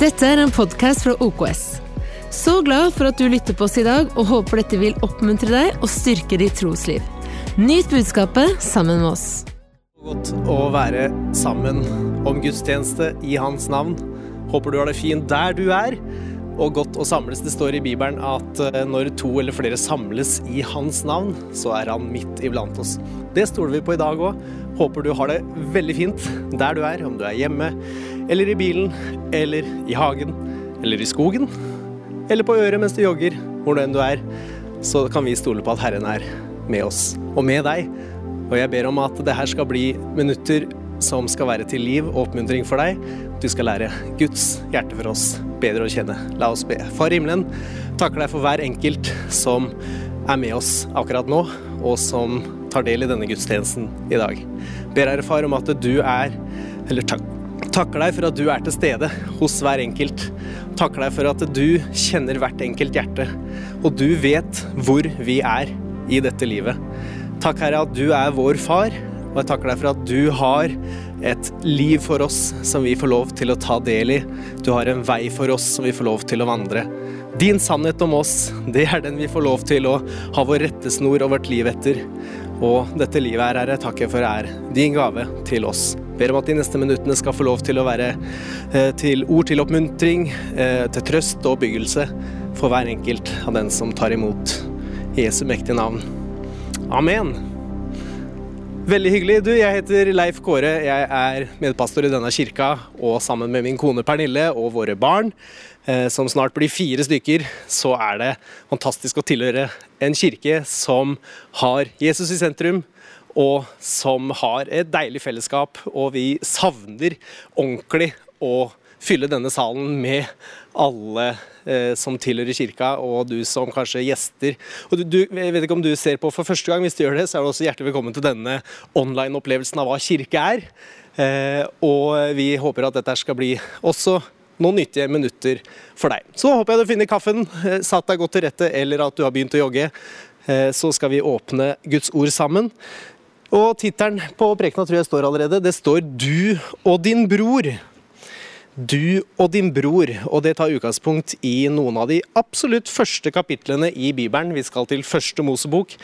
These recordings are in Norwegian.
Dette er en podkast fra OKS. Så glad for at du lytter på oss i dag, og håper dette vil oppmuntre deg og styrke ditt trosliv. Nyt budskapet sammen med oss. Godt å være sammen om gudstjeneste i hans navn. Håper du har det fint der du er, og godt å samles. Det står i Bibelen at eh, når to eller flere samles i hans navn, så er han midt iblant oss. Det stoler vi på i dag òg. Håper du har det veldig fint der du er, om du er hjemme, eller i bilen, eller i hagen, eller i skogen, eller på øret mens du jogger, hvor nå enn du er. Så kan vi stole på at Herren er med oss, og med deg. Og jeg ber om at det her skal bli minutter som skal være til liv og oppmuntring for deg. Du skal lære Guds hjerte for oss bedre å kjenne. La oss be. Far i himmelen, takker deg for hver enkelt som er med oss akkurat nå, og som tar del i denne gudstjenesten i dag. Ber Herre Far om at du er Eller takk, takker deg for at du er til stede hos hver enkelt. Takker deg for at du kjenner hvert enkelt hjerte, og du vet hvor vi er i dette livet. Takk, Herre, at du er vår far, og jeg takker deg for at du har et liv for oss som vi får lov til å ta del i. Du har en vei for oss som vi får lov til å vandre. Din sannhet om oss, det er den vi får lov til å ha vår rettesnor og vårt liv etter. Og dette livet her, Herre, takker jeg for er din gave til oss. Ber om at de neste minuttene skal få lov til å være eh, til ord til oppmuntring, eh, til trøst og byggelse for hver enkelt av den som tar imot Jesu mektige navn. Amen. Veldig hyggelig. Du, jeg heter Leif Kåre. Jeg er medpastor i denne kirka, og sammen med min kone Pernille og våre barn, eh, som snart blir fire stykker, så er det fantastisk å tilhøre en kirke som har Jesus i sentrum, og som har et deilig fellesskap. Og vi savner ordentlig å fylle denne salen med alle eh, som tilhører kirka, og du som kanskje gjester. Og du, du, jeg vet ikke om du ser på for første gang, hvis du gjør det, så er du også hjertelig velkommen til denne online-opplevelsen av hva kirke er. Eh, og vi håper at dette skal bli også noen nyttige minutter for deg. Så håper jeg du finner kaffen, eh, satt deg godt til rette, eller at du har begynt å jogge. Eh, så skal vi åpne Guds ord sammen. Og tittelen på prekena tror jeg står allerede. Det står 'Du og din bror'. Du og din bror, og det tar utgangspunkt i noen av de absolutt første kapitlene i Bibelen. Vi skal til første Mosebok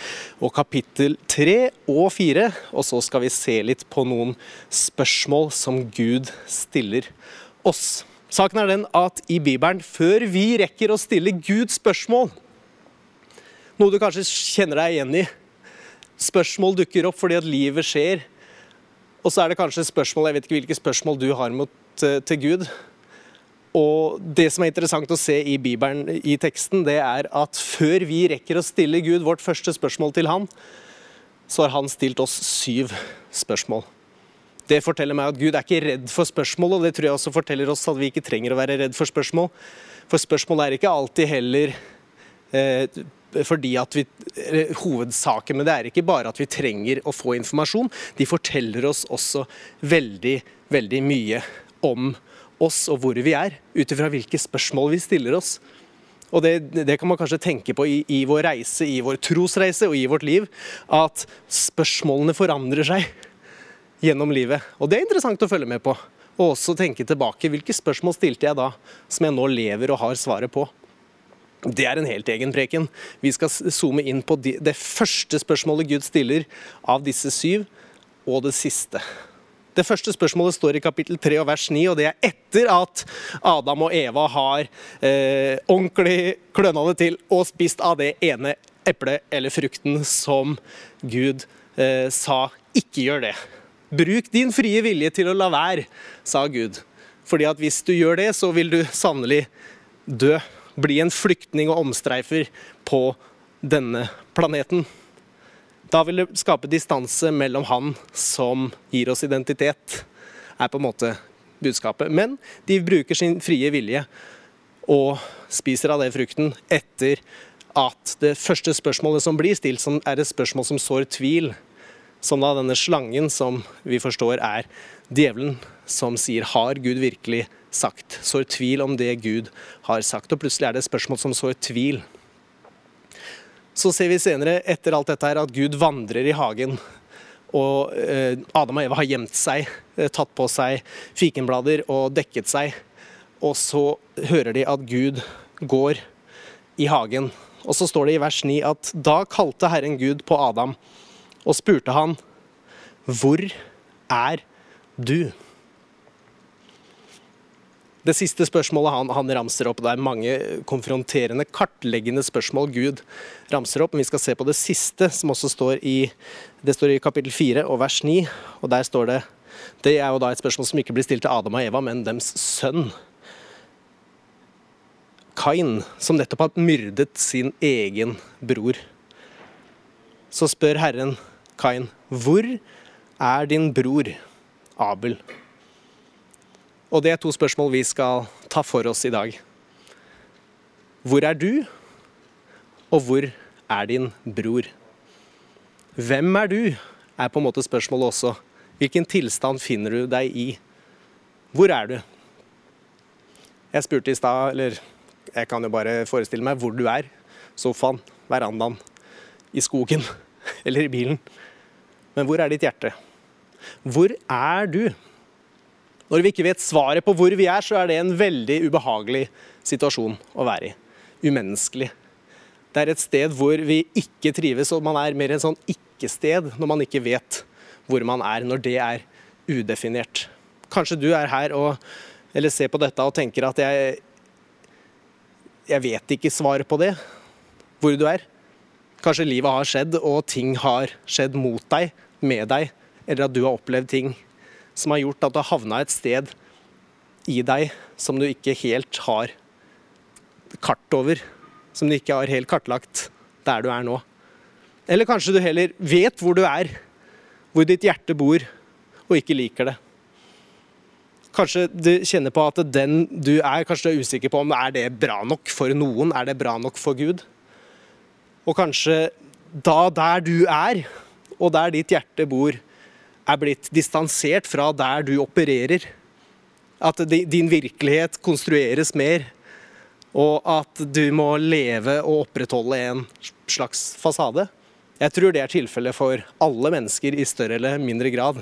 og kapittel tre og fire. Og så skal vi se litt på noen spørsmål som Gud stiller oss. Saken er den at i Bibelen, før vi rekker å stille Gud spørsmål, noe du kanskje kjenner deg igjen i Spørsmål dukker opp fordi at livet skjer, og så er det kanskje spørsmål Jeg vet ikke hvilke spørsmål du har mot Eh, til Gud. Og det som er interessant å se i Bibelen, i teksten, det er at før vi rekker å stille Gud vårt første spørsmål til Han, så har Han stilt oss syv spørsmål. Det forteller meg at Gud er ikke redd for spørsmål, og det tror jeg også forteller oss at vi ikke trenger å være redd for spørsmål. For spørsmål er ikke alltid heller eh, fordi at vi, Hovedsaken med det er ikke bare at vi trenger å få informasjon, de forteller oss også veldig, veldig mye om oss og hvor vi er, ut ifra hvilke spørsmål vi stiller oss. Og det, det, kan man kanskje tenke på i, i, vår reise, i vår trosreise og i vårt liv, at spørsmålene forandrer seg gjennom livet. Og det er interessant å følge med på. Og også tenke tilbake. Hvilke spørsmål stilte jeg da, som jeg nå lever og har svaret på? Det er en helt egen preken. Vi skal zoome inn på det første spørsmålet Gud stiller av disse syv, og det siste. Det første spørsmålet står i kapittel 3 og vers 9, og det er etter at Adam og Eva har eh, ordentlig kløna det til og spist av det ene eplet eller frukten som Gud eh, sa ikke gjør det. Bruk din frie vilje til å la være, sa Gud. Fordi at hvis du gjør det, så vil du sannelig dø. Bli en flyktning og omstreifer på denne planeten. Da vil det skape distanse mellom han som gir oss identitet, er på en måte budskapet. Men de bruker sin frie vilje og spiser av den frukten etter at det første spørsmålet som blir stilt, som er et spørsmål som sår tvil. Som da denne slangen, som vi forstår er djevelen, som sier 'har Gud virkelig sagt'? Sår tvil om det Gud har sagt. Og plutselig er det et spørsmål som sår tvil. Så ser vi senere, etter alt dette her, at Gud vandrer i hagen. Og eh, Adam og Eva har gjemt seg, eh, tatt på seg fikenblader og dekket seg. Og så hører de at Gud går i hagen. Og så står det i vers 9 at da kalte Herren Gud på Adam og spurte han, hvor er du? Det siste spørsmålet han, han, ramser opp, det er mange konfronterende, kartleggende spørsmål Gud ramser opp, men vi skal se på det siste, som også står i, står i kapittel 4 og vers 9. Og der står det Det er jo da et spørsmål som ikke blir stilt til Adam og Eva, men dems sønn. Kain, som nettopp har myrdet sin egen bror. Så spør Herren Kain, hvor er din bror Abel? Og det er to spørsmål vi skal ta for oss i dag. Hvor er du, og hvor er din bror? Hvem er du, er på en måte spørsmålet også. Hvilken tilstand finner du deg i? Hvor er du? Jeg spurte i stad, eller jeg kan jo bare forestille meg hvor du er. Sofaen, verandaen, i skogen eller i bilen. Men hvor er ditt hjerte? Hvor er du? Når vi ikke vet svaret på hvor vi er, så er det en veldig ubehagelig situasjon å være i. Umenneskelig. Det er et sted hvor vi ikke trives, og man er mer en sånn ikke-sted når man ikke vet hvor man er, når det er udefinert. Kanskje du er her og, eller ser på dette og tenker at jeg, jeg vet ikke svaret på det, hvor du er. Kanskje livet har skjedd, og ting har skjedd mot deg, med deg, eller at du har opplevd ting som har gjort at du har havna et sted i deg som du ikke helt har kart over. Som du ikke har helt kartlagt der du er nå. Eller kanskje du heller vet hvor du er, hvor ditt hjerte bor, og ikke liker det. Kanskje du kjenner på at den du er, kanskje du er usikker på om er det bra nok for noen, er det bra nok for Gud? Og kanskje da der du er, og der ditt hjerte bor, er blitt distansert fra der du opererer. At din virkelighet konstrueres mer, og at du må leve og opprettholde en slags fasade. Jeg tror det er tilfellet for alle mennesker i større eller mindre grad.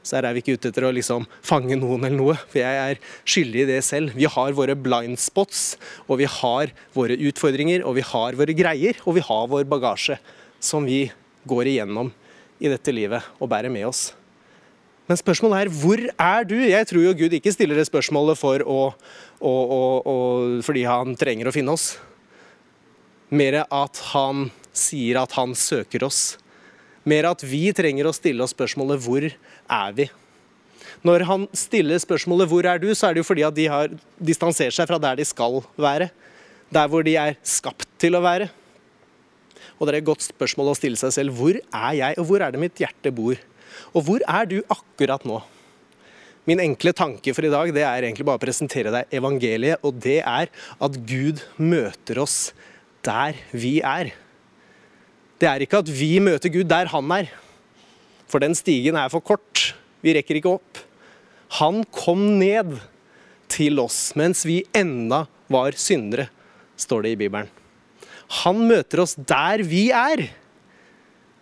Så her er vi ikke ute etter å liksom fange noen eller noe, for jeg er skyldig i det selv. Vi har våre blind spots, og vi har våre utfordringer, og vi har våre greier, og vi har vår bagasje som vi går igjennom i dette livet og bærer med oss. Men spørsmålet er hvor er du? Jeg tror jo Gud ikke stiller det spørsmålet for å, å, å, fordi han trenger å finne oss. Mer at han sier at han søker oss. Mer at vi trenger å stille oss spørsmålet hvor er vi? Når han stiller spørsmålet 'hvor er du', så er det jo fordi at de har distansert seg fra der de skal være. Der hvor de er skapt til å være. Og det er et godt spørsmål å stille seg selv. Hvor er jeg, og hvor er det mitt hjerte bor? Og hvor er du akkurat nå? Min enkle tanke for i dag det er egentlig bare å presentere deg evangeliet, og det er at Gud møter oss der vi er. Det er ikke at vi møter Gud der han er, for den stigen er for kort. Vi rekker ikke opp. Han kom ned til oss mens vi enda var syndere, står det i Bibelen. Han møter oss der vi er.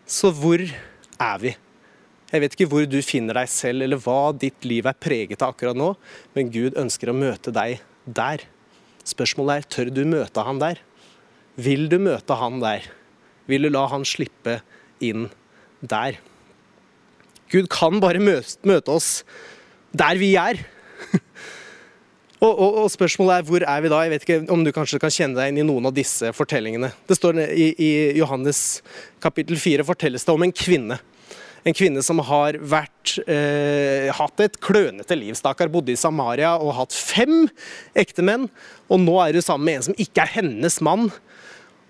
Så hvor er vi? Jeg vet ikke hvor du finner deg selv, eller hva ditt liv er preget av akkurat nå, men Gud ønsker å møte deg der. Spørsmålet er tør du møte han der? Vil du møte han der? Vil du la han slippe inn der? Gud kan bare møte oss der vi er. og, og, og, spørsmålet er hvor er vi da? Jeg vet ikke om du kanskje kan kjenne deg inn i noen av disse fortellingene. Det står i, i Johannes kapittel 4 fortelles det om en kvinne en kvinne som har vært, eh, hatt et klønete liv. Stakkar bodde i Samaria og hatt fem ektemenn. Og nå er hun sammen med en som ikke er hennes mann.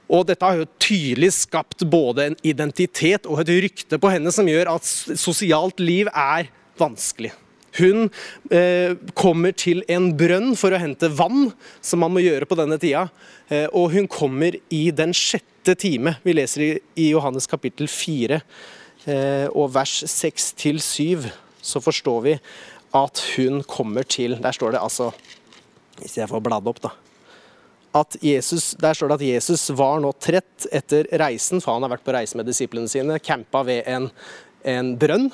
Og dette har jo tydelig skapt både en identitet og et rykte på henne som gjør at sosialt liv er vanskelig. Hun eh, kommer til en brønn for å hente vann, som man må gjøre på denne tida. Eh, og hun kommer i den sjette time. Vi leser i, i Johannes kapittel fire. Eh, og vers 6-7, så forstår vi at hun kommer til Der står det altså Hvis jeg får bladd opp, da. At Jesus, der står det at Jesus var nå trett etter reisen, for han har vært på reise med disiplene sine. Campa ved en, en brønn,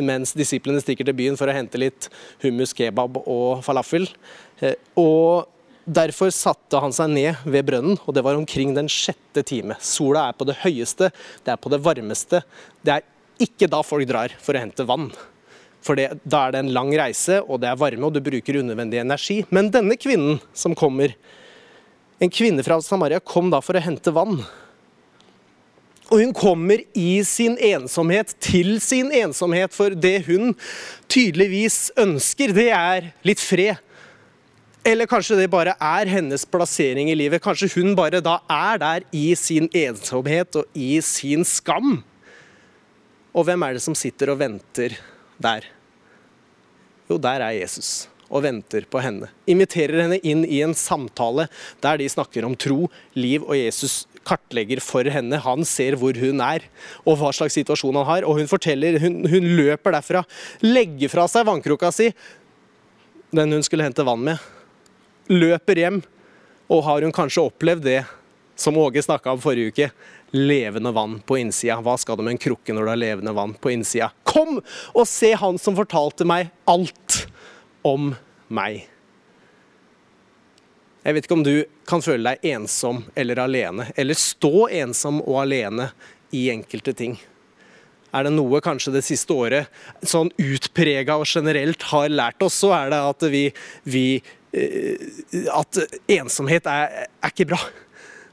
mens disiplene stikker til byen for å hente litt hummus, kebab og falafel. Eh, og Derfor satte han seg ned ved brønnen, og det var omkring den sjette time. Sola er på det høyeste, det er på det varmeste. Det er ikke da folk drar for å hente vann. For det, da er det en lang reise, og det er varme, og du bruker unødvendig energi. Men denne kvinnen som kommer, en kvinne fra Samaria, kom da for å hente vann. Og hun kommer i sin ensomhet til sin ensomhet, for det hun tydeligvis ønsker, det er litt fred. Eller kanskje det bare er hennes plassering i livet. Kanskje hun bare da er der i sin ensomhet og i sin skam. Og hvem er det som sitter og venter der? Jo, der er Jesus og venter på henne. Inviterer henne inn i en samtale der de snakker om tro, liv, og Jesus kartlegger for henne. Han ser hvor hun er og hva slags situasjon han har. Og hun forteller, hun, hun løper derfra, legger fra seg vannkroka si, den hun skulle hente vann med løper hjem, og har hun kanskje opplevd det som Åge snakka om forrige uke? Levende vann på innsida. Hva skal du med en krukke når du har levende vann på innsida? Kom og se han som fortalte meg alt om meg. Jeg vet ikke om du kan føle deg ensom eller alene, eller stå ensom og alene i enkelte ting. Er det noe kanskje det siste året sånn utprega og generelt har lært oss, så er det at vi, vi Eh, at ensomhet er, er ikke bra.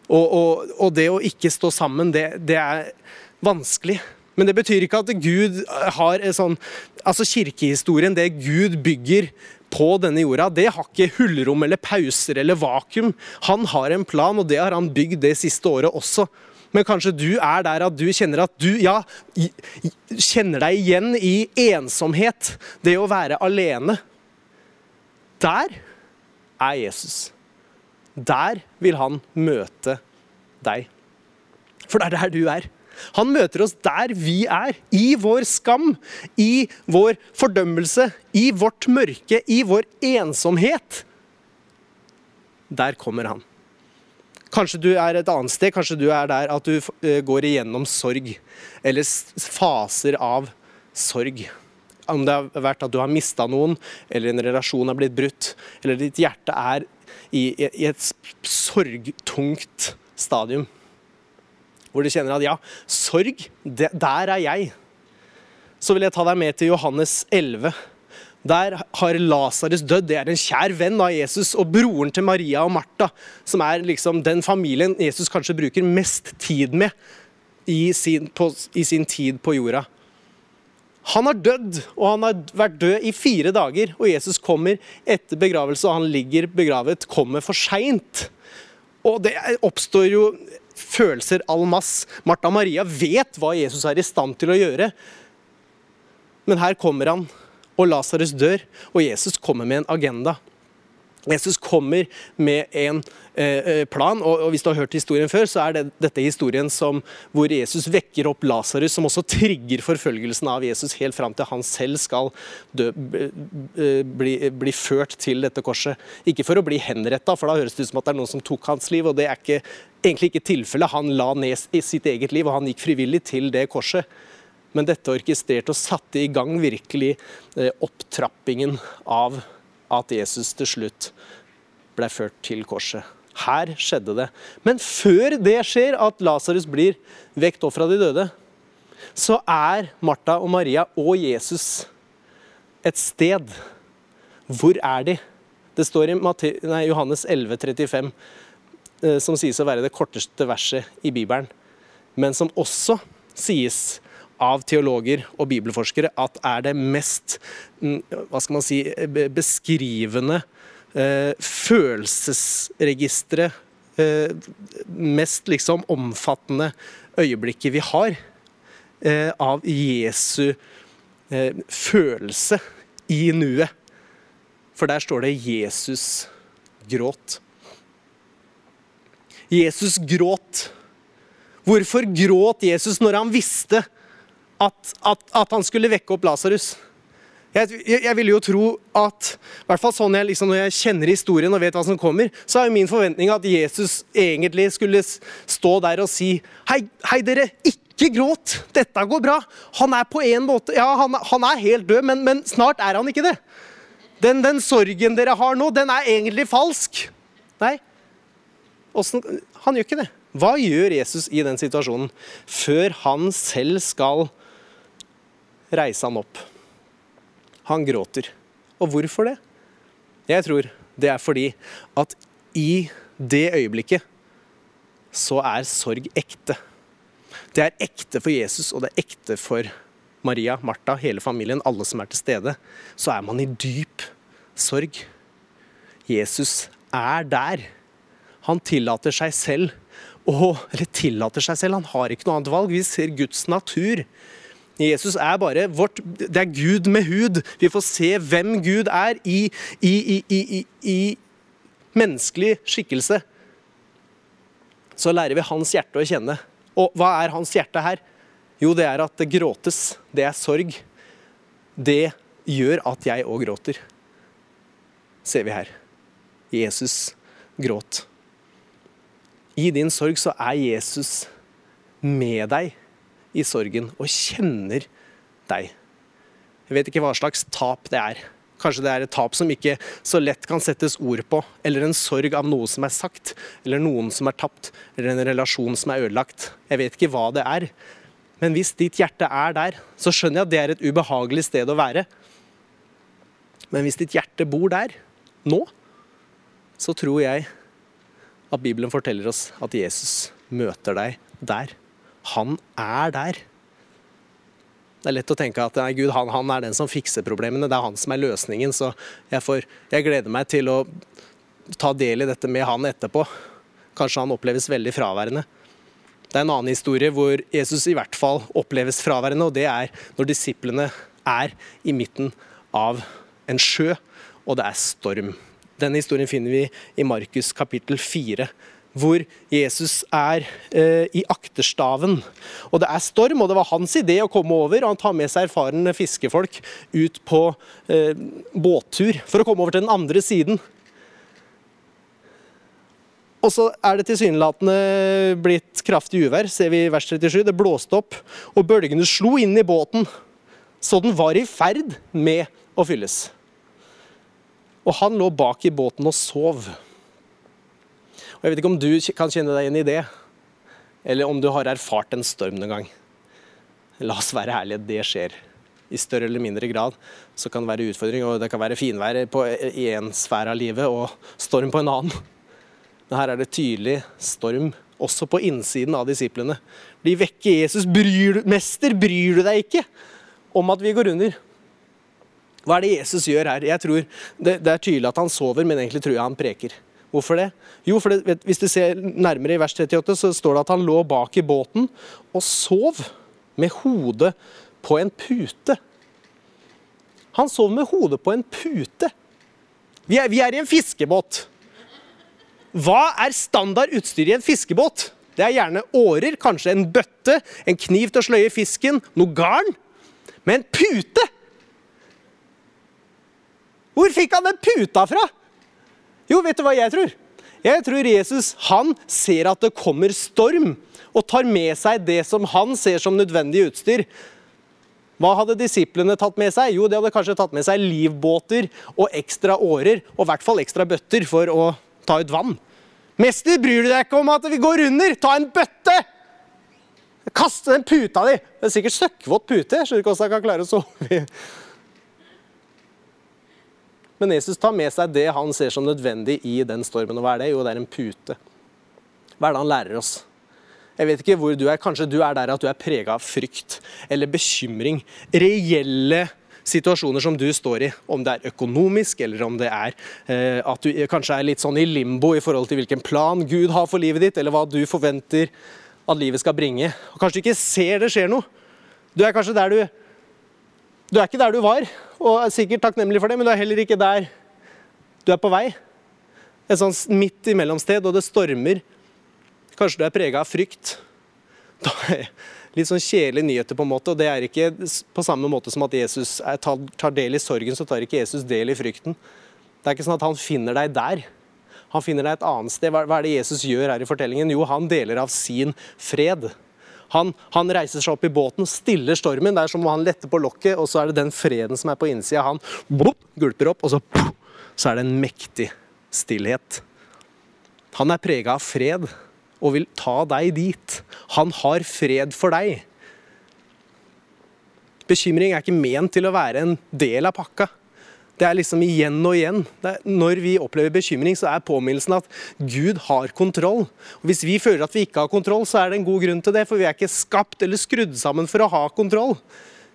Og, og, og, det å ikke stå sammen, det, det, er vanskelig. Men det betyr ikke at Gud har sånn Altså kirkehistorien, det Gud bygger på denne jorda, det har ikke hullrom eller pauser eller vakuum. Han har en plan, og det har han bygd det siste året også. Men kanskje du er der at du kjenner at du ja, kjenner deg igjen i ensomhet. Det å være alene. Der er Jesus. Der vil han møte deg. For det er der du er. Han møter oss der vi er. I vår skam, i vår fordømmelse, i vårt mørke, i vår ensomhet. Der kommer han. Kanskje du er et annet sted. Kanskje du er der at du eh, går igjennom sorg. Eller faser av sorg. Om det har vært at du har mista noen, eller en relasjon har blitt brutt, eller ditt hjerte er i, i et sorgtungt stadium. Hvor du kjenner at ja, sorg, det, der er jeg. Så vil jeg ta deg med til Johannes 11. Der har Lasarus dødd. Det er en kjær venn av Jesus og broren til Maria og Martha, som er liksom den familien Jesus kanskje bruker mest tid med i sin, på, i sin tid på jorda. Han har dødd, og han har vært død i fire dager. Og Jesus kommer etter begravelse, og han ligger begravet, kommer for seint. Og det oppstår jo følelser all mass. Martha Maria vet hva Jesus er i stand til å gjøre. Men her kommer han, og Lasarus dør, og Jesus kommer med en agenda. Jesus kommer med en eh, eh, plan, og, hvis du har hørt historien før, så er det, dette historien som, hvor Jesus vekker opp Lasarus, som også trigger forfølgelsen av Jesus helt fram til han selv skal dø, bli, bli, ført til dette korset. Ikke for å bli henretta, for da høres det ut som at det er noen som tok hans liv, og det er ikke, egentlig ikke tilfellet. Han la ned sitt eget liv, og han gikk frivillig til det korset. Men dette orkestrerte og satte i gang virkelig eh, opptrappingen av at Jesus til slutt ble ført til korset. Her skjedde det. Men før det skjer, at Lasarus blir vekt opp fra de døde, så er Martha og Maria og Jesus et sted. Hvor er de? Det står i nei, Johannes 11, 35, eh, som sies å være det korteste verset i Bibelen, men som også sies av teologer og bibelforskere at er det mest mm, hva skal man si, beskrivende eh, følelsesregisteret eh, Mest liksom omfattende øyeblikket vi har eh, av Jesu eh, følelse i nuet. For der står det 'Jesus gråt'. Jesus gråt. Hvorfor gråt Jesus når han visste at, at, at han skulle vekke opp Lasarus. Jeg, jeg, jeg, ville jo tro at i hvert fall sånn jeg, liksom, Når jeg kjenner historien og vet hva som kommer, så er jo min forventning at Jesus egentlig skulle stå der og si Hei, hei dere, ikke gråt! Dette går bra. Han er på en måte Ja, han, han er helt død, men, men, snart er han ikke det. Den, den sorgen dere har nå, den er egentlig falsk. Nei. Han gjør ikke det. Hva gjør Jesus i den situasjonen før han selv skal reise han opp? Han gråter. Og hvorfor det? Jeg tror det er fordi at i det øyeblikket så er sorg ekte. Det er ekte for Jesus, og det er ekte for Maria, Martha, hele familien, alle som er til stede. Så er man i dyp sorg. Jesus er der. Han tillater seg selv å Eller tillater seg selv, han har ikke noe annet valg. Vi ser Guds natur. Jesus er bare vårt Det er Gud med hud. Vi får se hvem Gud er i, i, i, i menneskelig skikkelse. Så lærer vi hans hjerte å kjenne. Og hva er hans hjerte her? Jo, det er at det gråtes. Det er sorg. Det gjør at jeg òg gråter. Ser vi her. Jesus gråt. I din sorg så er Jesus med deg i sorgen og kjenner deg. Jeg vet ikke hva slags tap det er. Kanskje det er et tap som ikke så lett kan settes ord på, eller en sorg av noe som er sagt, eller noen som er tapt, eller en relasjon som er ødelagt. Jeg vet ikke hva det er. Men hvis ditt hjerte er der, så skjønner jeg at det er et ubehagelig sted å være. Men hvis ditt hjerte bor der, nå, så tror jeg at Bibelen forteller oss at Jesus møter deg der. Han er der. Det er lett å tenke at nei, Gud han, han, er den som fikser problemene, det er han som er løsningen. Så jeg, får, jeg gleder meg til å ta del i dette med han etterpå. Kanskje han oppleves veldig fraværende. Det er en annen historie hvor Jesus i hvert fall oppleves fraværende, og det er når disiplene er i midten av en sjø, og det er storm. Denne historien finner vi i Markus kapittel 4 hvor Jesus er eh, i akterstaven. Og det er storm, og det var hans idé å komme over. Og han tar med seg erfarne fiskefolk ut på eh, båttur for å komme over til den andre siden. Og så er det tilsynelatende blitt kraftig uvær, ser vi i vers 37. Det blåste opp, og bølgene slo inn i båten, så den var i ferd med å fylles. Og han lå bak i båten og sov. Jeg vet ikke om du kan kjenne deg igjen i det, eller om du har erfart en storm noen gang. La oss være ærlige, det skjer. I større eller mindre grad så kan det være utfordring, og det kan være finvær i en sfære av livet og storm på en annen. Men her er det tydelig storm, også på innsiden av disiplene. De vekker Jesus. Bryr du, mester, bryr du deg ikke om at vi går under? Hva er det Jesus gjør her? Jeg tror det, det er tydelig at han sover, men egentlig tror jeg han preker. Hvorfor det? Jo, for det, hvis du ser nærmere i vers 38, så står det at han lå bak i båten og sov med hodet på en pute. Han sov med hodet på en pute. Vi er, vi er i en fiskebåt. Hva er standard utstyr i en fiskebåt? Det er gjerne årer, kanskje en bøtte, en kniv til å sløye fisken, noe garn. Men pute! Hvor fikk han den puta fra? Jo, vet du hva jeg tror? Jeg tror Jesus han ser at det kommer storm, og tar med seg det som han ser som nødvendig utstyr. Hva hadde disiplene tatt med seg? Jo, de hadde kanskje tatt med seg livbåter og ekstra årer, og i hvert fall ekstra bøtter for å ta ut vann. Mester, bryr du deg ikke om at vi går under? Ta en bøtte! Kaste den puta di! Det er sikkert søkkvåt pute. Jeg skjønner ikke hvordan jeg kan klare å sove men Jesus tar med seg det han ser som nødvendig i den stormen. Og hva er det? Jo, det er en pute. Hva er det han lærer oss? Jeg vet ikke hvor du er. Kanskje du er der at du er prega av frykt eller bekymring. Reelle situasjoner som du står i. Om det er økonomisk, eller om det er eh, at du kanskje er litt sånn i limbo i forhold til hvilken plan Gud har for livet ditt, eller hva du forventer at livet skal bringe. Og Kanskje du ikke ser det skjer noe. Du er kanskje der du Du er ikke der du var, og er sikkert takknemlig for det, men du er heller ikke der du er på vei. Et sånn midt imellomsted, og det stormer. Kanskje du er prega av frykt. Litt sånn kjedelige nyheter, på en måte. og Det er ikke på samme måte som at Jesus er, tar del i sorgen, så tar ikke Jesus del i frykten. Det er ikke sånn at han finner deg der. Han finner deg et annet sted. Hva er det Jesus gjør her i fortellingen? Jo, han deler av sin fred. Han, han, reiser seg opp i båten, stiller stormen. Det er som om han letter på lokket, og så er det den freden som er på innsida. Han blop, gulper opp, og så, så er det en mektig stillhet. Han er prega av fred og vil ta deg dit. Han har fred for deg. Bekymring er ikke ment til å være en del av pakka. Det er liksom igjen og igjen. når vi opplever bekymring, så er påminnelsen at Gud har kontroll. Og hvis vi føler at vi ikke har kontroll, så er det en god grunn til det, for vi er ikke skapt eller skrudd sammen for å ha kontroll.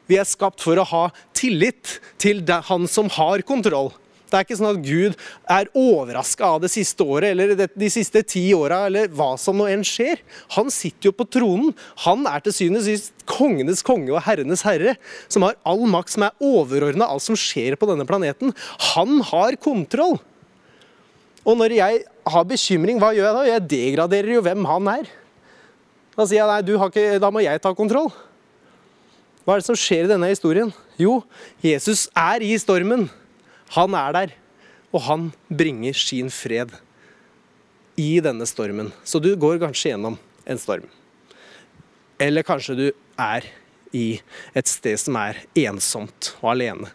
Vi er skapt for å ha tillit til han som har kontroll. Det er ikke sånn at Gud er overraska av det siste året eller de siste ti åra eller hva som nå enn skjer. Han sitter jo på tronen. Han er til syvende og sist kongenes konge og herrenes herre, som har all makt, som er overordna alt som skjer på denne planeten. Han har kontroll. Og når jeg har bekymring, hva gjør jeg da? Jeg degraderer jo hvem han er. Da sier jeg nei, ikke, da må jeg ta kontroll. Hva er det som skjer i denne historien? Jo, Jesus er i stormen. Han er der, og han bringer sin fred i denne stormen. Så du går kanskje gjennom en storm. Eller kanskje du er i et sted som er ensomt og alene.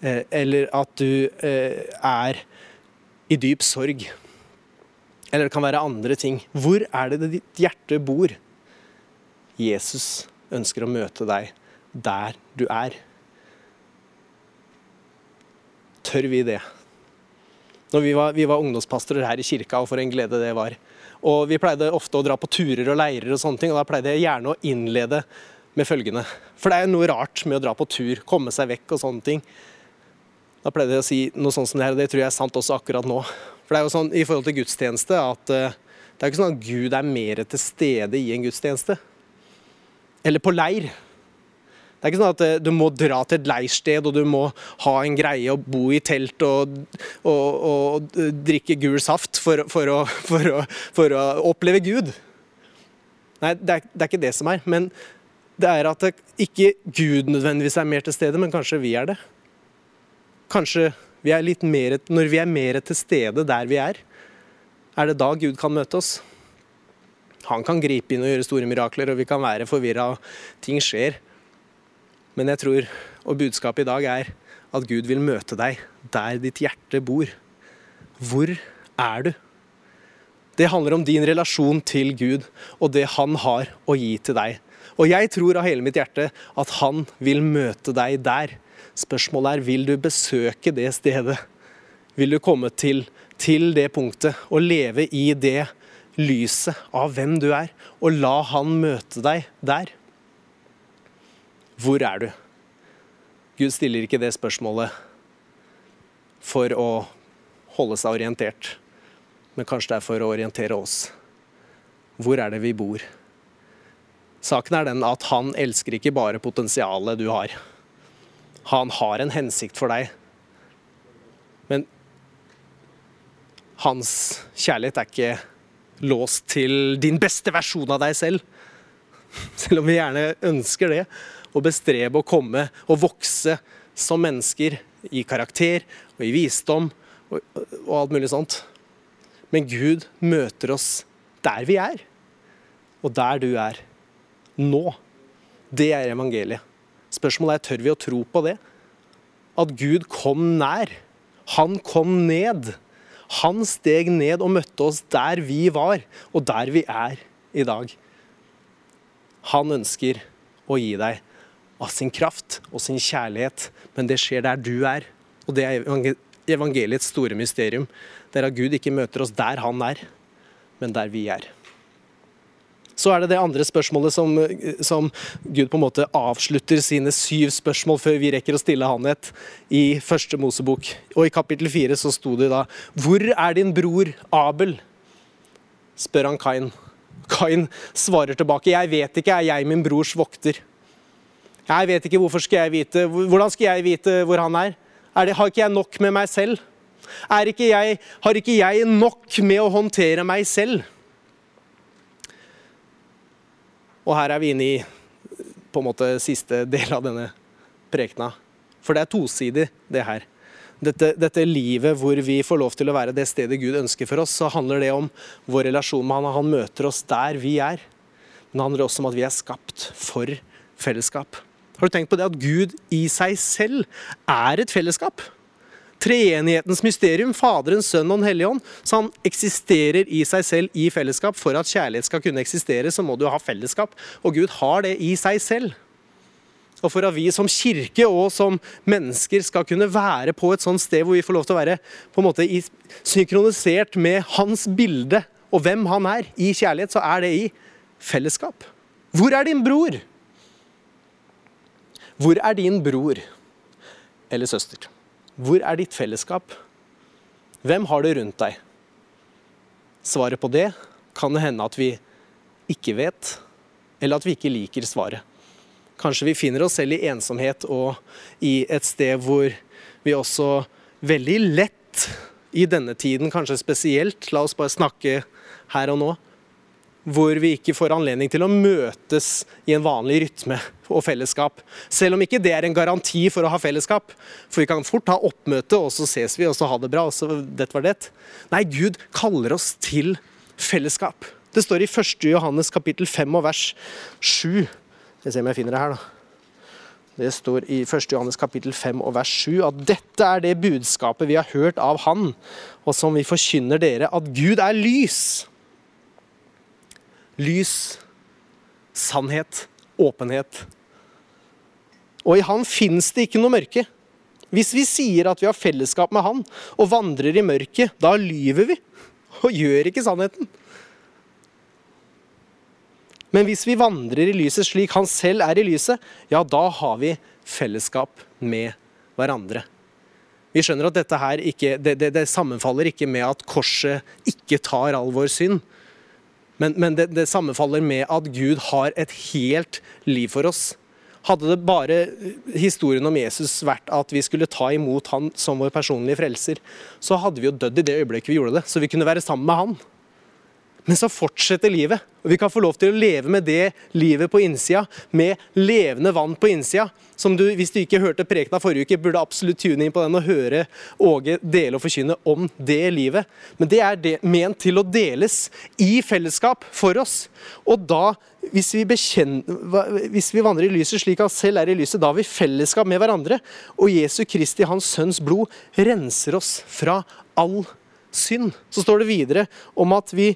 Eh, eller at du eh, er i dyp sorg. Eller det kan være andre ting. Hvor er det ditt hjerte bor? Jesus ønsker å møte deg der du er. Tør vi det? Når vi var, vi var ungdomspastorer her i kirka, og for en glede det var. Og Vi pleide ofte å dra på turer og leirer, og sånne ting, og da pleide jeg gjerne å innlede med følgende. For det er jo noe rart med å dra på tur, komme seg vekk og sånne ting. Da pleide jeg å si noe sånt som det her, og det tror jeg er sant også akkurat nå. For det er jo sånn i forhold til gudstjeneste at uh, det er ikke sånn at Gud er mer til stede i en gudstjeneste. Eller på leir. Det er ikke sånn at eh, du må dra til et leirsted og du må ha en greie og bo i telt og, og, og drikke gul saft for, for, å, for, å, for, å, oppleve Gud. Nei, det er, det er, ikke det som er. Men det er at det ikke Gud nødvendigvis er mer til stede, men kanskje vi er det. Kanskje vi er litt mer, når vi er mer til stede der vi er, er det da Gud kan møte oss. Han kan gripe inn og gjøre store mirakler, og vi kan være forvirra, og ting skjer. Men jeg tror, og budskapet i dag er, at Gud vil møte deg der ditt hjerte bor. Hvor er du? Det handler om din relasjon til Gud og det han har å gi til deg. Og jeg tror av hele mitt hjerte at han vil møte deg der. Spørsmålet er vil du besøke det stedet? Vil du komme til, til det punktet og leve i det lyset av hvem du er, og la han møte deg der? Hvor er du? Gud stiller ikke det spørsmålet for å holde seg orientert, men kanskje det er for å orientere oss. Hvor er det vi bor? Saken er den at han elsker ikke bare potensialet du har. Han har en hensikt for deg. Men hans kjærlighet er ikke låst til din beste versjon av deg selv. Selv om vi gjerne ønsker det og bestrebe å komme og vokse som mennesker i karakter og i visdom og, og alt mulig sånt. Men Gud møter oss der vi er, og der du er nå. Det er evangeliet. Spørsmålet er tør vi å tro på det? At Gud kom nær. Han kom ned. Han steg ned og møtte oss der vi var, og der vi er i dag. Han ønsker å gi deg av sin kraft og sin kjærlighet, men det skjer der du er. Og det er evangeliets store mysterium. Det er at Gud ikke møter oss der han er, men der vi er. Så er det det andre spørsmålet som, som, Gud på en måte avslutter sine syv spørsmål før vi rekker å stille han et, i første Mosebok. Og i kapittel fire så sto det da Hvor er din bror Abel? spør han Kain. Kain svarer tilbake Jeg vet ikke, er jeg min brors vokter? Jeg vet ikke, hvorfor skal jeg vite Hvordan skal jeg vite hvor han er? er det, har ikke jeg nok med meg selv? Ikke jeg, har ikke jeg nok med å håndtere meg selv? Og her er vi inne i på en måte siste del av denne prekena. For det er tosidig, det her. Dette, dette, livet hvor vi får lov til å være det stedet Gud ønsker for oss, så handler det om vår relasjon med Han. Han møter oss der vi er. men det handler også om at vi er skapt for fellesskap. Har du tenkt på det at Gud i seg selv er et fellesskap? Treenighetens mysterium, Faderen, Sønnen og Den hellige ånd. Han eksisterer i seg selv i fellesskap. For at kjærlighet skal kunne eksistere, så må du ha fellesskap. Og Gud har det i seg selv. Og for at vi som kirke og som mennesker skal kunne være på et sånt sted hvor vi får lov til å være på en måte synkronisert med hans bilde og hvem han er, i kjærlighet, så er det i fellesskap. Hvor er din bror? Hvor er din bror eller søster? Hvor er ditt fellesskap? Hvem har du rundt deg? Svaret på det kan det hende at vi ikke vet, eller at vi ikke liker svaret. Kanskje vi finner oss selv i ensomhet og i et sted hvor vi også veldig lett i denne tiden, kanskje spesielt, la oss bare snakke her og nå, hvor vi ikke får anledning til å møtes i en vanlig rytme og fellesskap. Selv om ikke det er en garanti for å ha fellesskap. For vi kan fort ha oppmøte, og så ses vi, og så ha det bra. og så det var det. Nei, Gud kaller oss til fellesskap. Det står i 1. Johannes kapittel 5 og vers 7. Jeg ser om jeg finner det her, da. Det står i 1. Johannes kapittel 5 og vers 7 at dette er det budskapet vi har hørt av Han, og som vi forkynner dere, at Gud er lys lys, sannhet, åpenhet. Og i Han fins det ikke noe mørke. Hvis vi sier at vi har fellesskap med Han og vandrer i mørket, da lyver vi og gjør ikke sannheten. Men hvis vi vandrer i lyset slik Han selv er i lyset, ja, da har vi fellesskap med hverandre. Vi skjønner at dette her ikke, det, det, det sammenfaller ikke med at korset ikke tar all vår synd. Men, men det, det, sammenfaller med at Gud har et helt liv for oss. Hadde det bare historien om Jesus vært at vi skulle ta imot han som vår personlige frelser, så hadde vi jo dødd i det øyeblikket vi gjorde det. Så vi kunne være sammen med han. Men så fortsetter livet. Og vi kan få lov til å leve med det livet på innsida, med levende vann på innsida. Som du, hvis du ikke hørte prekena forrige uke, burde absolutt tune inn på den og høre Åge dele og forkynne om det livet. Men det er det, ment til å deles i fellesskap for oss. Og da, hvis vi, bekjenner, hvis vi vandrer i lyset slik han selv er i lyset, da har vi fellesskap med hverandre. Og Jesu Kristi, hans sønns blod, renser oss fra all synd, så står det videre om at vi,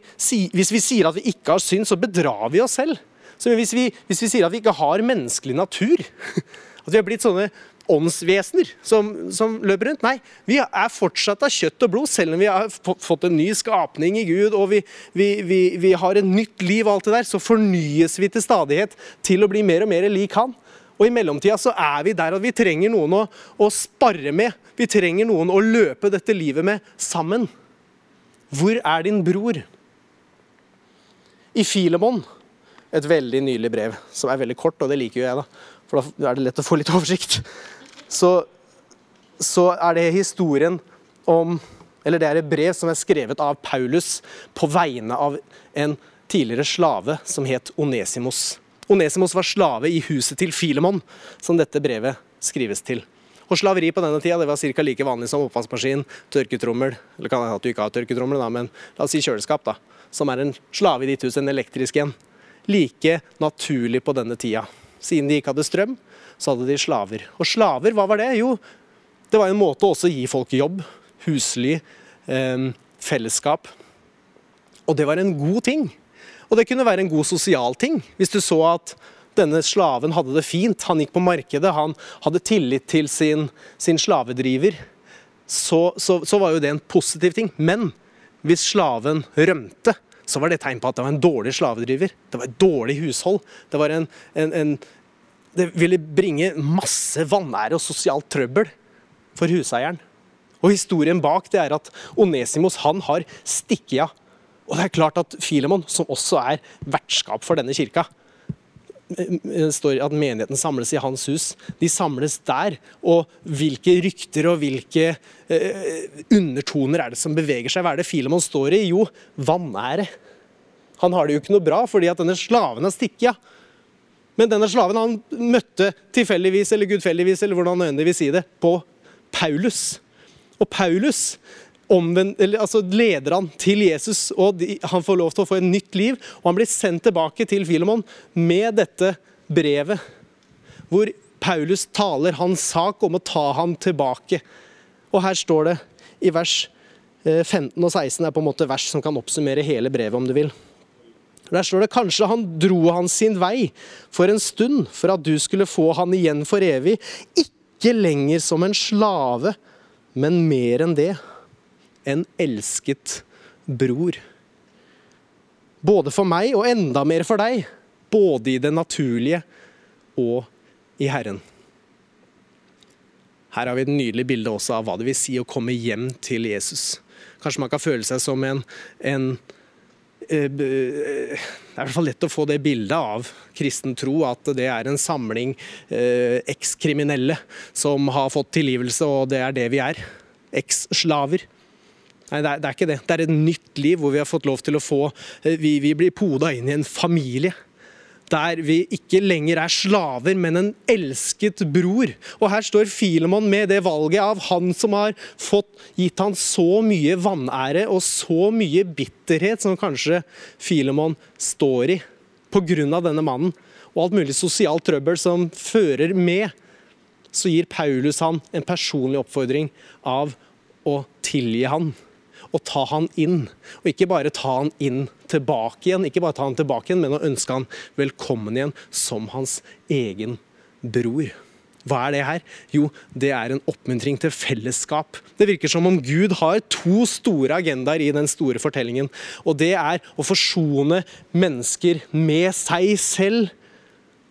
hvis vi sier at vi ikke har synd, så bedrar vi oss selv. Så hvis vi, hvis vi sier at vi ikke har menneskelig natur, at vi har blitt sånne åndsvesener som, som, løper rundt. Nei, vi er fortsatt av kjøtt og blod, selv om vi har fått en ny skapning i Gud og vi, vi, vi, vi har et nytt liv og alt det der, så fornyes vi til stadighet til å bli mer og mer lik Han. Og i mellomtida så er vi der at vi trenger noen å, å spare med. Vi trenger noen å løpe dette livet med sammen. Hvor er din bror? I Filemon, et veldig nylig brev, som er veldig kort, og det liker jo jeg, da, for da er det lett å få litt oversikt, så, så er det historien om Eller det er et brev som er skrevet av Paulus på vegne av en tidligere slave som het Onesimos. Onesimos var slave i huset til Filemon, som dette brevet skrives til. Og slaveri på denne tida det var ca. like vanlig som oppvaskmaskin, tørketrommel Eller kan hende at du ikke har tørketrommel, da, men la oss si kjøleskap, da. Som er en slave i ditt hus, en elektrisk en. Like naturlig på denne tida. Siden de ikke hadde strøm, så hadde de slaver. Og slaver, hva var det? Jo, det var en måte også å gi folk jobb. Husly, eh, fellesskap. Og det var en god ting. Og det kunne være en god sosial ting. Hvis du så at denne slaven hadde det fint, han gikk på markedet, han hadde tillit til sin, sin slavedriver, så, så, så, var jo det en positiv ting. Men hvis slaven rømte, så var det tegn på at det var en dårlig slavedriver. Det var et dårlig hushold. Det, en, en, en, det ville bringe masse vanære og sosialt trøbbel for huseieren. Og historien bak det er at Onesimos han har stikket av. Og det er klart at Filemon, som også er vertskap for denne kirka, står at menigheten samles i hans hus. De samles der. Og hvilke rykter og hvilke eh, undertoner er det som beveger seg? Hva er det Filemon står i? Jo, vanære. Han har det jo ikke noe bra fordi at denne slaven har stikket av. Men denne slaven han møtte tilfeldigvis, eller gudfeldigvis, eller hvordan nødvendigvis si det, på Paulus. Og Paulus omvend, eller, altså leder han til Jesus, og de, han får lov til å få et nytt liv. Og han blir sendt tilbake til Filemon med dette brevet, hvor Paulus taler hans sak om å ta ham tilbake. Og her står det i vers 15 og 16 er på en måte vers som kan oppsummere hele brevet, om du vil. Der står det kanskje han dro han sin vei for en stund, for at du skulle få han igjen for evig. Ikke lenger som en slave, men mer enn det. En elsket bror. Både for meg og enda mer for deg. Både i det naturlige og i Herren. Her har vi et nydelig bilde også av hva det vil si å komme hjem til Jesus. Kanskje man kan føle seg som en, en Eh, det er i hvert fall lett å få det bildet av kristen tro, at det er en samling eh, ekskriminelle som har fått tilgivelse, og det er det vi er. Eksslaver. Nei, det er, det er, ikke det. Det er et nytt liv hvor vi har fått lov til å få eh, Vi, vi blir poda inn i en familie der vi ikke lenger er slaver, men en elsket bror. Og her står Filemon med det valget av han som har fått gitt han så mye vanære og så mye bitterhet som kanskje Filemon står i pga. denne mannen, og alt mulig sosialt trøbbel som fører med, så gir Paulus han en personlig oppfordring av å tilgi han og ta han inn. Og ikke bare ta han inn tilbake igjen, ikke bare ta han tilbake igjen, men å ønske han velkommen igjen som hans egen bror. Hva er det her? Jo, det er en oppmuntring til fellesskap. Det virker som om Gud har to store agendaer i den store fortellingen. Og det er å forsone mennesker med seg selv,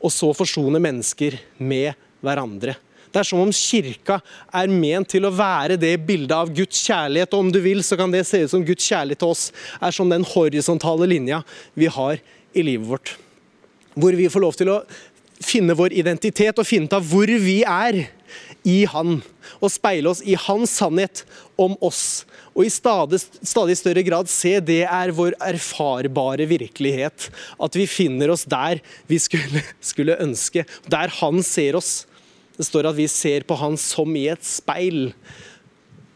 og så forsone mennesker med hverandre. Det er som om kirka er ment til å være det bildet av Guds kjærlighet. Og om du vil, så kan det se ut som Guds kjærlighet til oss er som den horisontale linja vi har i livet vårt. Hvor vi får lov til å finne vår identitet og finne ut av hvor vi er i Han. Og speile oss i Hans sannhet om oss. Og i stadig, stadig, større grad se det er vår erfarbare virkelighet. At vi finner oss der vi skulle, skulle ønske. Der Han ser oss. Det står at vi ser på han som i et speil.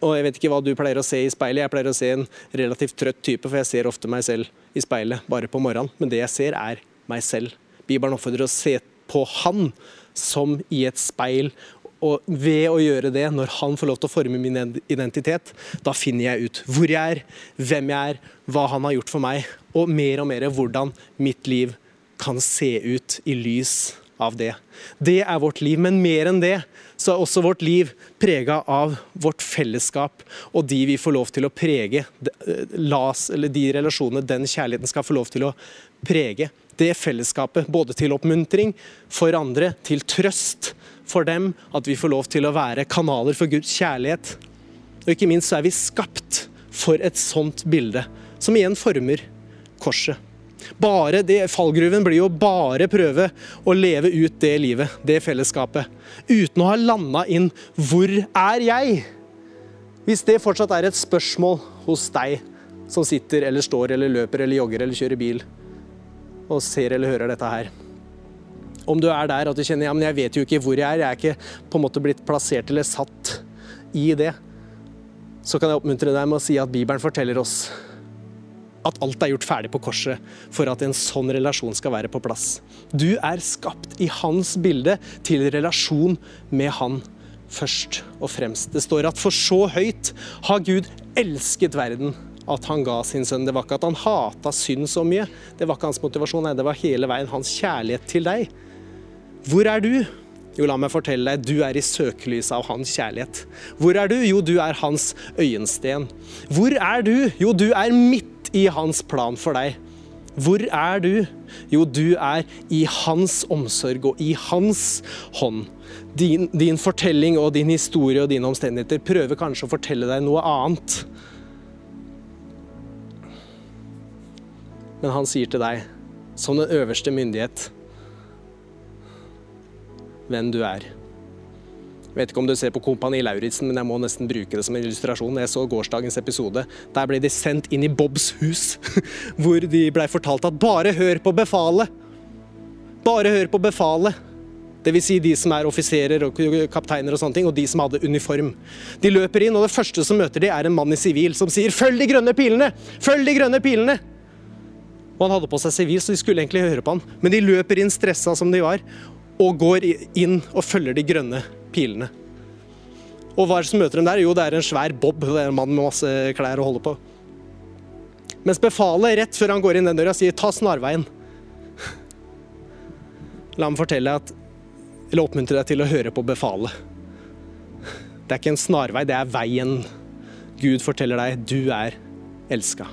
Og jeg vet ikke hva du pleier å se i speilet. Jeg pleier å se en relativt trøtt type, for jeg ser ofte meg selv i speilet bare på morgenen. Men det jeg ser, er meg selv. Bibelen oppfordrer å se på han som i et speil. Og ved å gjøre det, når han får lov til å forme min identitet, da finner jeg ut hvor jeg er, hvem jeg er, hva han har gjort for meg, og mer og mer hvordan mitt liv kan se ut i lys av det. Det er vårt liv. Men mer enn det, så er også vårt liv prega av vårt fellesskap og de vi får lov til å prege. Las, eller de relasjonene den kjærligheten skal få lov til å prege. Det fellesskapet, både til oppmuntring for andre, til trøst for dem, at vi får lov til å være kanaler for Guds kjærlighet. Og ikke minst så er vi skapt for et sånt bilde, som igjen former korset. Bare det, Fallgruven blir jo bare prøve å leve ut det livet, det fellesskapet, uten å ha landa inn 'hvor er jeg?' Hvis det fortsatt er et spørsmål hos deg som sitter eller står eller løper eller jogger eller kjører bil og ser eller hører dette her. Om du er der at du kjenner ja, men jeg vet jo ikke hvor jeg er, jeg er ikke på en måte blitt plassert eller satt i det, så kan jeg oppmuntre deg med å si at Bibelen forteller oss at alt er gjort ferdig på korset for at en sånn relasjon skal være på plass. Du er skapt i hans bilde til relasjon med han først og fremst. Det står at for så høyt har Gud elsket verden at han ga sin sønn. Det var ikke at han hata synd så mye. Det var ikke hans motivasjon, nei, det var hele veien hans kjærlighet til deg. Hvor er du? Jo, la meg fortelle deg, du er i søkelyset av hans kjærlighet. Hvor er du? Jo, du er hans øyensten. Hvor er du? Jo, du er midt i hans plan for deg. Hvor er du? Jo, du er i hans omsorg og i hans hånd. Din, din, fortelling og din historie og dine omstendigheter prøver kanskje å fortelle deg noe annet. Men han sier til deg, som den øverste myndighet, hvem du er. Vet ikke om du ser på Kompani Lauritzen, men jeg må nesten bruke det som en illustrasjon. Jeg så gårsdagens episode. Der ble de sendt inn i Bobs hus, hvor de blei fortalt at bare hør på befalet. Bare hør på befalet. Dvs. Si de som er offiserer og kapteiner og sånne ting, og de som hadde uniform. De løper inn, og det første som møter de, er en mann i sivil som sier 'følg de grønne pilene'! Følg de grønne pilene! Og han hadde på seg sivil, så de skulle egentlig høre på han. Men de løper inn stressa som de var, og går inn og følger de grønne pilene. Og hva er det som møter dem der? Jo, det er en svær bob. Det er en mann med masse klær å holde på. Mens befalet rett før han går inn den døra, sier 'ta snarveien'. La meg fortelle at, eller oppmuntre deg til å høre på befalet. Det er ikke en snarvei, det er veien. Gud forteller deg du er elska.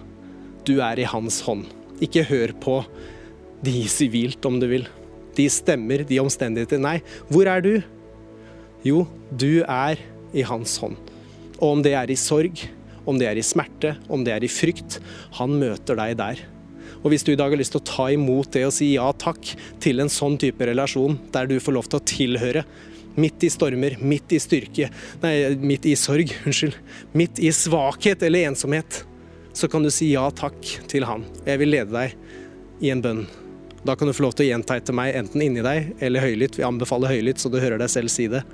Du er i hans hånd. Ikke hør på de sivilt, om du vil. De stemmer, de omstendigheter. Nei, hvor er du? Jo, du er i hans hånd. Og om det er i sorg, om det er i smerte, om det er i frykt, han møter deg der. Og hvis du i dag har lyst til å ta imot det og si ja takk til en sånn type relasjon, der du får lov til å tilhøre, midt i stormer, midt i styrke, nei, midt i sorg, unnskyld, midt i svakhet eller ensomhet, så kan du si ja takk til han. Jeg vil lede deg i en bønn. Da kan du få lov til å gjenta etter meg, enten inni deg eller høylytt. Vi anbefaler høylytt, så du hører deg selv si det.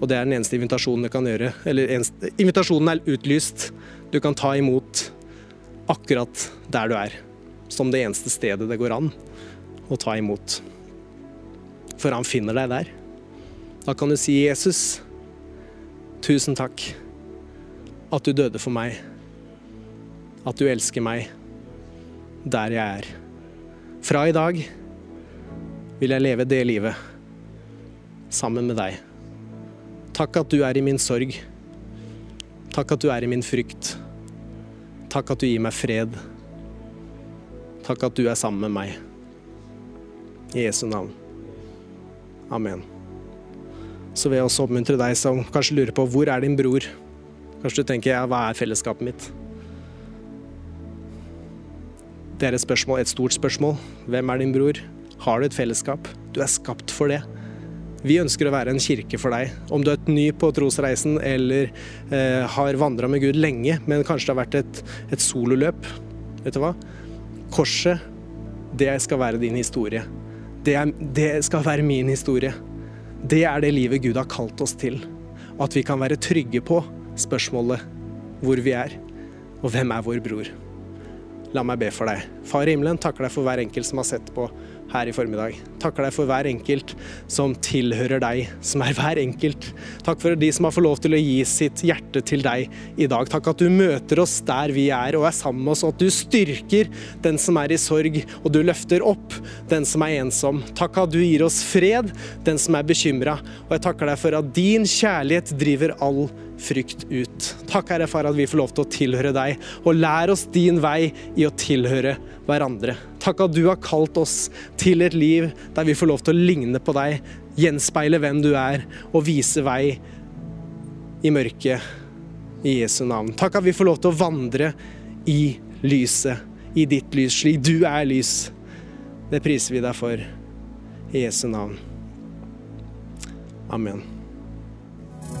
Og det er den eneste invitasjonen du kan gjøre. Eller eneste, invitasjonen er utlyst. Du kan ta imot akkurat der du er. Som det eneste stedet det går an å ta imot. For han finner deg der. Da kan du si, 'Jesus, tusen takk at du døde for meg. At du elsker meg der jeg er. Fra i dag vil jeg leve det livet sammen med deg. Takk at du er i min sorg. Takk at du er i min frykt. Takk at du gir meg fred. Takk at du er sammen med meg. I Jesu navn. Amen. Så vil jeg også oppmuntre deg som kanskje lurer på hvor er din bror? Kanskje du tenker ja, hva er fellesskapet mitt? Det er et spørsmål, et stort spørsmål. Hvem er din bror? Har du et fellesskap? Du er skapt for det. Vi ønsker å være en kirke for deg. Om du er ny på trosreisen eller eh, har vandra med Gud lenge, men kanskje det har vært et, et sololøp. Vet du hva? Korset, det skal være din historie. Det, er, det skal være min historie. Det er det livet Gud har kalt oss til. At vi kan være trygge på spørsmålet hvor vi er, og hvem er vår bror. La meg be for deg. Far i himmelen, takker deg for hver enkelt som har sett på her i formiddag. Takker deg for hver enkelt som tilhører deg, som er hver enkelt. Takk for de som har fått lov til å gi sitt hjerte til deg i dag. Takk at du møter oss der vi er og er sammen med oss, og at du styrker den som er i sorg, og du løfter opp den som er ensom. Takk at du gir oss fred, den som er bekymra, og jeg takker deg for at din kjærlighet driver all frykt ut. Takk, Herre Far, at vi får lov til å tilhøre deg, og lær oss din vei i å tilhøre hverandre. Takk at du har kalt oss til et liv der vi får lov til å ligne på deg, gjenspeile hvem du er, og vise vei i mørket i Jesu navn. Takk at vi får lov til å vandre i lyset, i ditt lys, slik du er lys. Det priser vi deg for i Jesu navn. Amen.